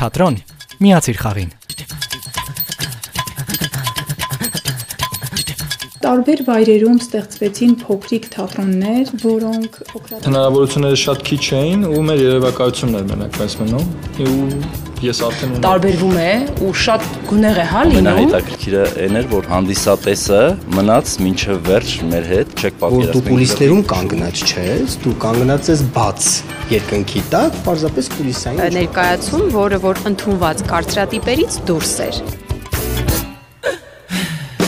թատրոն, միացիր խաղին։ Տարբեր վայրերում ստեղծվեցին փոքրիկ թատրոններ, որոնք Հնարավորությունները շատ քիչ էին ու մեր երևակայությունն էր մենակ մեզ մնում։ Ու ես արդեն տարբերվում է ու շատ գունեղ է հա լինում։ Ամենահետաքրքիրը այն էր, որ հանդիսատեսը մնաց մինչև վերջ մեր հետ, չեք որ դու կուլիսներում կանգնած չես, դու կանգնած ես բաց երկնքի տակ, պարզապես կուլիսային։ ներկայացում, որը որ ընդունված կարծրատիպերից դուրս էր։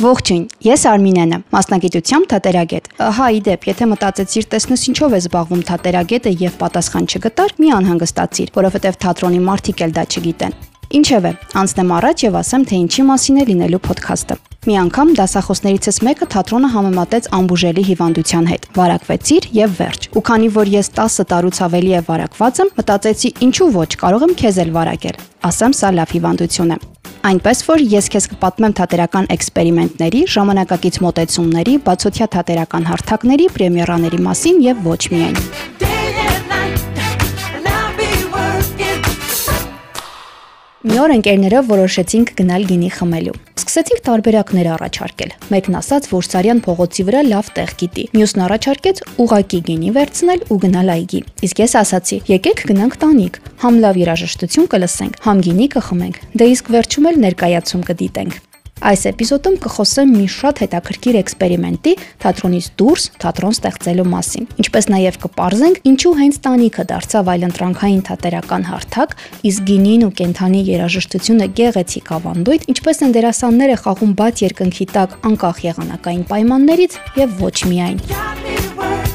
Ողջույն, ես Արմինեն եմ, մասնագիտությամբ թատերագետ։ Հա, իդեպ, եթե մտածեցիր, տեսնես ինչով է զբաղվում թատերագետը եւ պատասխան չգտար, մի անհանգստացիր, որովհետեւ թատրոնի մարդիկ էլ դա չգիտեն։ Ինչևէ, անցնեմ առաջ եւ ասեմ, թե ինչի մասին է լինելու ոդքասթը։ Մի անգամ դասախոսներիցս մեկը թատրոնը համեմատեց ամբուժելի հիվանդության հետ։ Վարակվեցիր եւ վերջ։ Ու քանի որ ես 10 տարուց ավելի է վարակված եմ, մտածեցի, ինչու ոչ, կարող եմ քեզ էլ վարակել։ Ասեմ, սա լավ հիվանդություն է։ Այնպես որ ես քեզ կպատմեմ թատերական էքսպերիմենտների, ժամանակակից մոտեցումների, բացօթյա թատերական հարթակների, պրեմիերաների մասին եւ ոչ միայն։ Մի օր ընկերներով որոշեցինք գնալ գինի խմելու։ Սկսեցինք տարբերակներ առաջարկել։ Մեկն ասաց, որ Սարյան փողոցի վրա լավ տեղ գիտի։ Մյուսն առաջարկեց ուղակի գինի վերցնել ու գնալ այգի։ Իսկ ես ասացի՝ եկեք գնանք տանիք։ Համ լավ երաժշտություն կլսենք, համ գինի կխմենք։ Դե իսկ վերջում էլ ներկայացում կդիտենք։ Այս էպիզոդում կխոսեմ մի շատ հետաքրքիր էքսպերիմենտի թատրոնից դուրս թատրոն ստեղծելու մասին։ Ինչպես նաև կպարզենք, ինչու հենց տանիքը դարձավ այլընտրանքային թատերական հարթակ, իսկ գինին ու կենթանի երաժշտությունը գեղեցիկ ավանդույթ, ինչպես են դերասանները խաղում բաց երկնքի տակ անկախ եղանակային պայմաններից եւ ոչ միայն։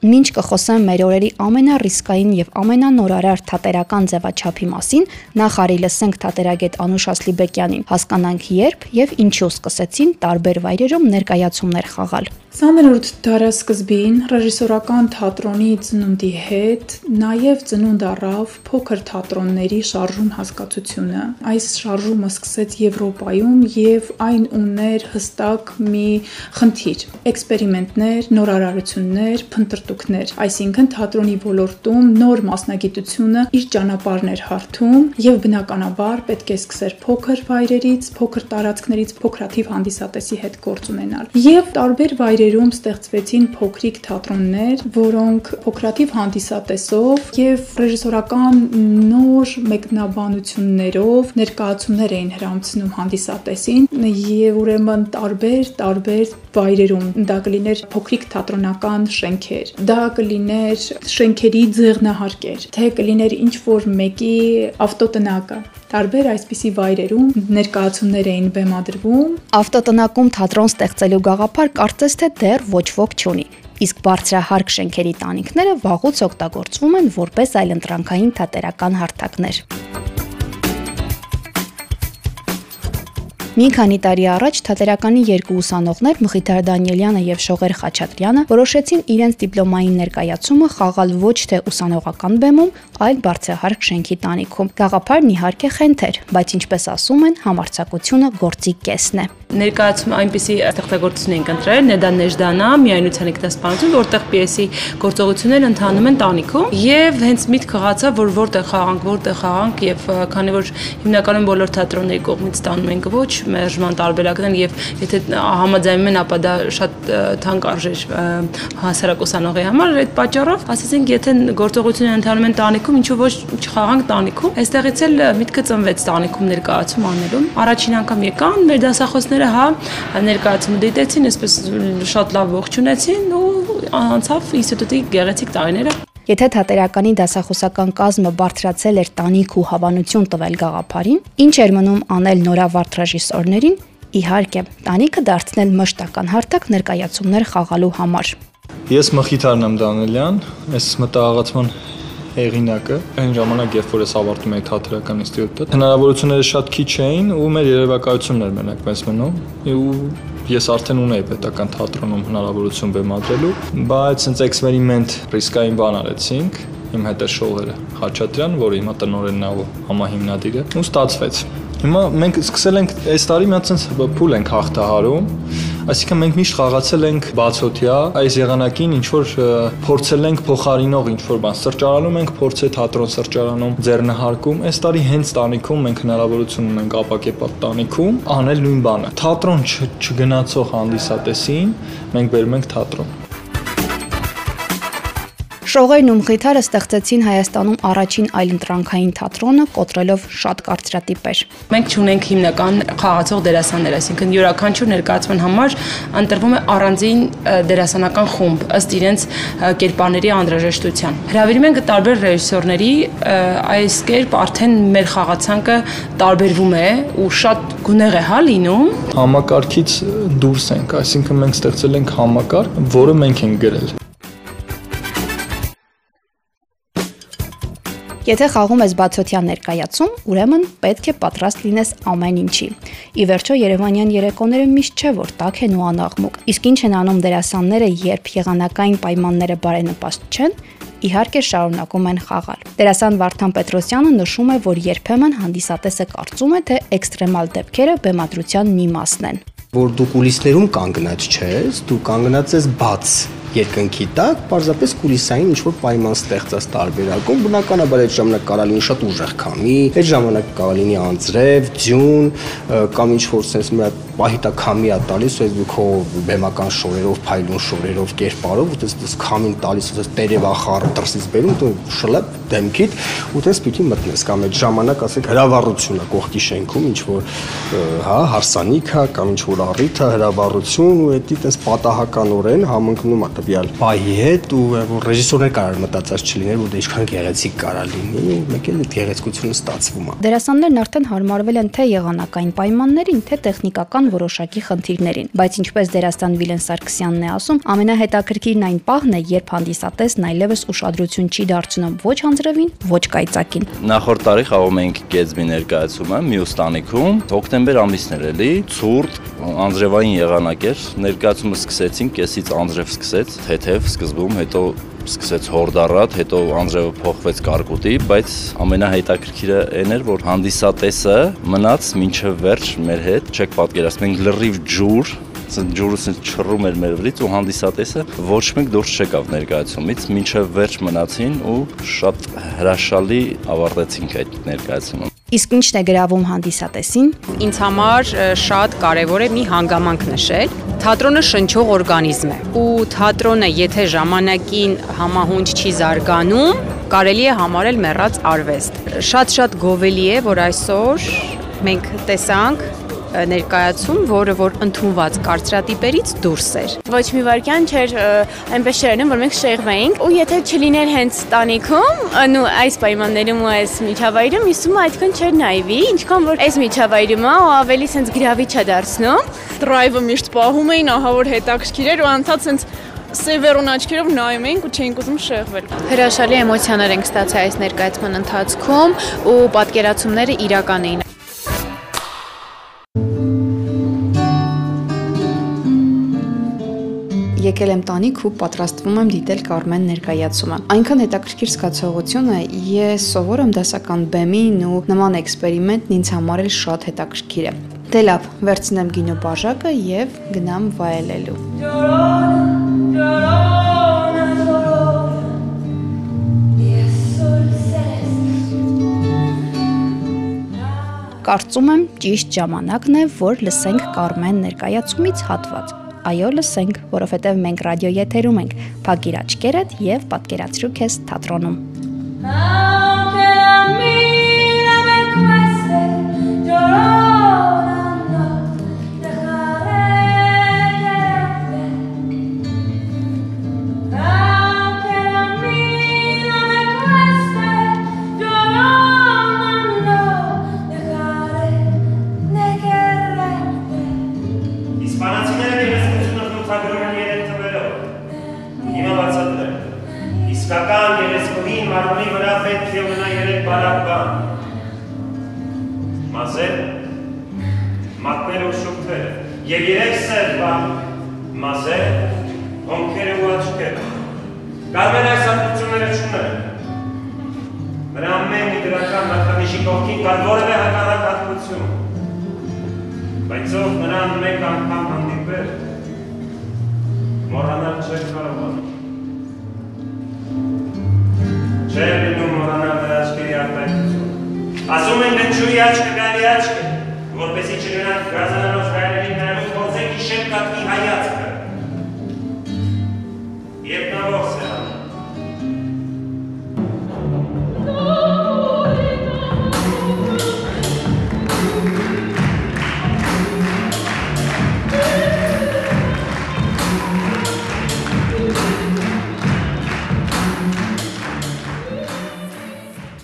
Մինչ կխոսեմ մեր օրերի ամենառիսկային եւ ամենանորարար թատերական ձևաչափի մասին, նախ արի լսենք թատերագետ Անուշ Ասլիբեկյանին։ Հասկանանք երբ եւ ինչու սկսեցին տարբեր վայրերում ներկայացումներ խաղալ։ 20-րդ դարաշրջին ռեժիսորական թատրոնի ծնունդի հետ նաև ծնունդ առավ փոքր թատրոնների շարժում հասկացությունը։ Այս շարժումը սկսեց Եվրոպայում եւ այն ուներ հստակ մի խնդիր՝ էքսպերիմենտներ, նորարարություններ, հաղթուկներ, այսինքն թատրոնի ոլորտում նոր մասնագիտությունը իր ճանապարհն էր հարթում եւ բնականաբար պետք է սկսեր փոքր վայրերից, փոքր տարածքներից փոքրաթիվ հանդիսատեսի հետ գործ ունենալ։ Եվ տարբեր վայրերում ստեղծվեցին փոքրիկ թատրոններ, որոնք փոքրաթիվ հանդիսատեսով եւ ռեժիսորական նոր մեկնաբանություններով ներկայացումներ էին հрамցնում հանդիսատեսին եւ ուրեմն տարբեր տարբեր վայրերում դա կլիներ փոքրիկ թատրոնական շենքեր դա կլիներ շենքերի ձեղնահարկեր թե կլիներ ինչ որ մեկի ավտոտնակը տարբեր այսպիսի վայրերում ներկայացումներ էին բեմադրվում Ավտոտնակում թատրոն ստեղծելու գաղափար կարծես թե դեռ ոչ ոք չունի։ Իսկ բարձրահարկ շենքերի տանիքները վաղուց օգտագործվում են որպես այլընտրանքային թատերական հարթակներ։ Մի քանի տարի առաջ թատերականի երկու ուսանողներ Մխիթար Դանիելյանը եւ Շողեր Խաչատրյանը որոշեցին իրենց դիպլոմային ներկայացումը խաղալ ոչ թե ուսանողական բեմում, այլ բարձրահարկ շենքի տանիքում։ Գաղափարն իհարկե խենթեր, բայց ինչպես ասում են, համարցակությունը գործի կեսն է։ Ներկայացում այնպիսի ստեղծագործություն ենք ընտրել, Նեդա Նեժդանա, միայնության ինքնասպանություն, որտեղ պիեսի գործողությունները ընթանում են տանիքում եւ հենց միտք խաղացա, որ որտեղ խաղանք, որտեղ խաղանք եւ քանի որ հիմնականում բոլոր թատրոնների կողմից ստանում ենք ոչ մերժման տարբերակներ եւ եթե համաձայնում են, ապա դա շատ թանկ արժեր հասարակ ուսանողի համար, այդ պատճառով ասացինք, եթե գործողությունները ընթանում են տանիքում, ինչու ոչ չխաղանք տանիքում։ Այստեղից էլ միտքը ծնվեց տանիքում ներկայացում անելու։ Առաջին անգամ եկան մեր դասախոսները, հա, ներկայացումը դիտեցին, այսպես շատ լավ ողջունեցին ու անցավ ինստիտուտի գեղեցիկ տարիները։ Եթե թատերականի դասախոսական կազմը բարձրացել էր տանիք ու հավանություն տվել գաղափարին, ինչ էր մնում անել նորավարտ ռեժիսորներին, իհարկե, տանիքը դարձնել մշտական հարթակ ներկայացումներ խաղալու համար։ Ես Մխիթարն եմ Դանելյան, այս մտահղացման հեղինակը։ Այն ժամանակ, երբ որ ես ավարտում էի թատերական ինստիտուտը, հնարավորությունները շատ քիչ էին ու մեր երևակայությունն էր մենակ մեզ մնում։ Ու ես արդեն ունեի պետական թատրոնում հնարավորություն բեմադրելու, բայց ցենց էքսպերիմենտ ռիսկային բան արեցինք իմ հետ է Շողերը Խաչատրյան, որը հիմա տնօրենն է ու համահիմնադիրը, ու ստացվեց։ Հիմա մենք սկսել ենք այս տարի մի հատ ցենց փուլ ենք հաղթահարում, Այսինքն մենք միշտ խաղացել ենք բացօթյա, այս եղանակին ինչ որ փորձել ենք փոխարինող ինչ որ բան սրճարանում ենք, փորձել թատրոն սրճարանում ձեռնհարկում։ Այս տարի հենց տանիքում մենք հնարավորություն ունենք ապակեպատ տանիքում անել նույն բանը։ Թատրոն չգնացող հանդիսատեսին մենք բերում ենք թատրոն։ Շողերն ու մխիթարը ստեղծեցին Հայաստանում առաջին այլընտրանքային թատրոնը, կոտրելով շատ կարծրատիպեր։ Մենք ունենք հիմնական խաղացող դերասաններ, այսինքն յուրաքանչյուր ներկայացման համար ընտրվում է առանձին դերասանական խումբ ըստ իրենց կերպարների անհրաժեշտության։ Հրավիրում ենք տարբեր ռեժիսորների, այս կերպ արդեն մեր խաղացանկը տարբերվում է ու շատ գունեղ է հա լինում։ Համակարգից դուրս ենք, այսինքն մենք ստեղծել ենք համակարգ, որը մենք ենք գրել։ Եթե խաղում ես բացօթյա ներկայացում, ուրեմն պետք է պատրաստ լինես ամեն ինչի։ Ի վերջո Երևանյան երեկոները միշտ չէ որ տաք են ու անաղմուկ։ Իսկ ինչ են անում դերասանները, երբ եղանակային պայմանները բարենպաստ չեն, իհարկե շարունակում են խաղալ։ Դերասան Վարդան Պետրոսյանը նշում է, որ երբեմն հանդիսատեսը կարծում է, թե էքստրեմալ դեպքերը բեմադրության մի մասն են որ դու կուլիսներում կանգնած չես, դու կանգնած ես բաց երկնքի տակ պարզապես կուլիսային ինչ-որ պայման ստեղծած տարբերակում բնականաբար այդ ժամանակ կարա լինի շատ ուժեղ քամի, այդ ժամանակ կարա լինի անձրև, ձյուն կամ ինչ-որ sense մի հատ պահիտա քամի է տալիս, ու դու քո բեմական շորերով, փայլուն շորերով, կերպարով ու դες դες քամին տալիս, ու դες տերևախառ դրսից բերում, դու շլապ դեմքիդ ու դες պիտի մտնես կամ այդ ժամանակ ասենք հրավառությունը կողքի շենքում ինչ-որ հա հարսանիքա կամ ինչ-որ առիթը հրավառություն ու դա դες պատահականորեն համընկնում է տվյալ պահի հետ ու որ ռեժիսորներ կարող մտածած չլիներ, որ դա ինչքան գեղեցիկ կարա լինի, ու մեկ էլ այդ գեղեցկությունը ստացվում է։ Դերասաններն արդեն հարմարվել են թե եղանակային պայմաններին, թե տեխնիկական որոշակի խնդիրներին, բայց ինչպես դերասան Վիլեն Սարգսյանն է ասում, ամենահետաքրքիրն այն պահն է, երբ հանդիսատեսն այլևս ուշադրություն չի դարձնում ոչ հանձրևին, ոչ կայծակին։ Նախորդ տարի խաղում էինք Գեծբի ներկայացումը մյուս տանիքում, հոկտեմբեր ամիսն էր էլի, ցուրտ, անձրևային եղանակ էր, ներկայացումը սկսեցինք, կեսից անձրև սկսեց, թեթև սկզբում, հետո սկսեց հորդառատ, հետո անձրևը փոխվեց կարկուտի, բայց ամենահետաքրքիրը այն էր, որ հանդիսատեսը մնաց մինչև վերջ մեր հետ, չեք պատկերացնում, մենք լրիվ ջուր ջուրը ասեն չռում էր մեր վրից ու հանդիսատեսը ոչ մեկ դուրս չեկավ ներկայացումից մինչև վերջ մնացին ու շատ հրաշալի ավարտեցինք այդ ներկայացումը Իսկ ինչն է գրավում հանդիսատեսին։ Ինձ համար շատ կարևոր է մի հանգամանք նշել։ Թատրոնը շնչող օրգանիզմ է ու թատրոնը եթե ժամանակին համահունչ չի զարգանում, կարելի է համարել մեռած արվեստ։ Շատ-շատ գովելի է, որ այսօր մենք տեսանք ներկայացում, որը որ ընդունված կարծրատիպերից դուրս էր։ Ոչ մի վարքյան չէր այնպես չերնում, որ մենք շեղվեինք, ու եթե չլիներ հենց տանիքում, ու այս պայմաններում ու այս միջավայրում, իսումը այդքան չէր նայվի, ինչքան որ այս միջավայրում է ու ավելի սենց գրավիչ է դարձնում։ Դրայվը միշտ պահում էին, ահա որ հետաքրքիր էր ու անցած սենց սևերուն աչքերով նայում էինք ու չէինք ուզում շեղվել։ Հրաշալի էմոցիաներ ենք ստացել այս ներկայացման ընթացքում ու պատկերացումները իրական էին։ եկել եմ տանիք ու պատրաստվում եմ դիտել Կարմեն ներկայացումը։ Այնքան հետաքրքիր զգացողություն է, ես սովոր եմ դասական բեմին ու նման էքսպերիմենտն ինձ համար էլ շատ հետաքրքիր է։ Դե լավ, վերցնեմ գինո բաժակը եւ գնամ վայելելու։ Կարծում եմ ճիշտ ժամանակն է, որ լսենք Կարմեն ներկայացումից հատված։ Այո, լսենք, որովհետև մենք ռադիոյի եթերում ենք։ Փակիր աչքերդ եւ պատկերացրու քեզ թատրոնում։ How Եվ երեք սերվա, մազեր, հոնքերը ու աչկերը։ Կարմեն այս ապրությունները չուներ։ Նրա ամեն մի դրական նախանիշի կողքին կար որևէ հակառակ հատկություն։ Բայց ով նրան մեկ անգամ հանդիպեր, Մոռանալ չեք կարողանում։ Չէ լինում մոռանալ նրա աչքերի արտահայտությունը։ Ասում են լնջուի աչքը գալի աչք է, որպեսի չգնանք գազանալով Kandidat wie Hayat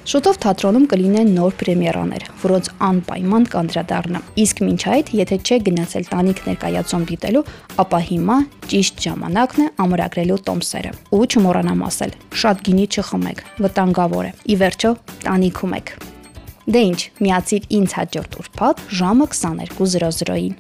Շուտով թատրոնում կլինեն նոր պրեմիերաներ, որոնց անպայման կանդրադառնամ։ Իսկ մինչ այդ, եթե չեք գնացել տանիք ներկայացում դիտելու, ապա հիմա ճիշտ ժամանակն է ամրագրելու տոմսերը։ Ու չմոռանամ ասել, շատ գինի չխմեք, վտանգավոր է։ Ի վերջո, տանիքում եք։ Դե ինչ, միացիր ինձ հաջորդ ուրբաթ ժամը 22:00-ին։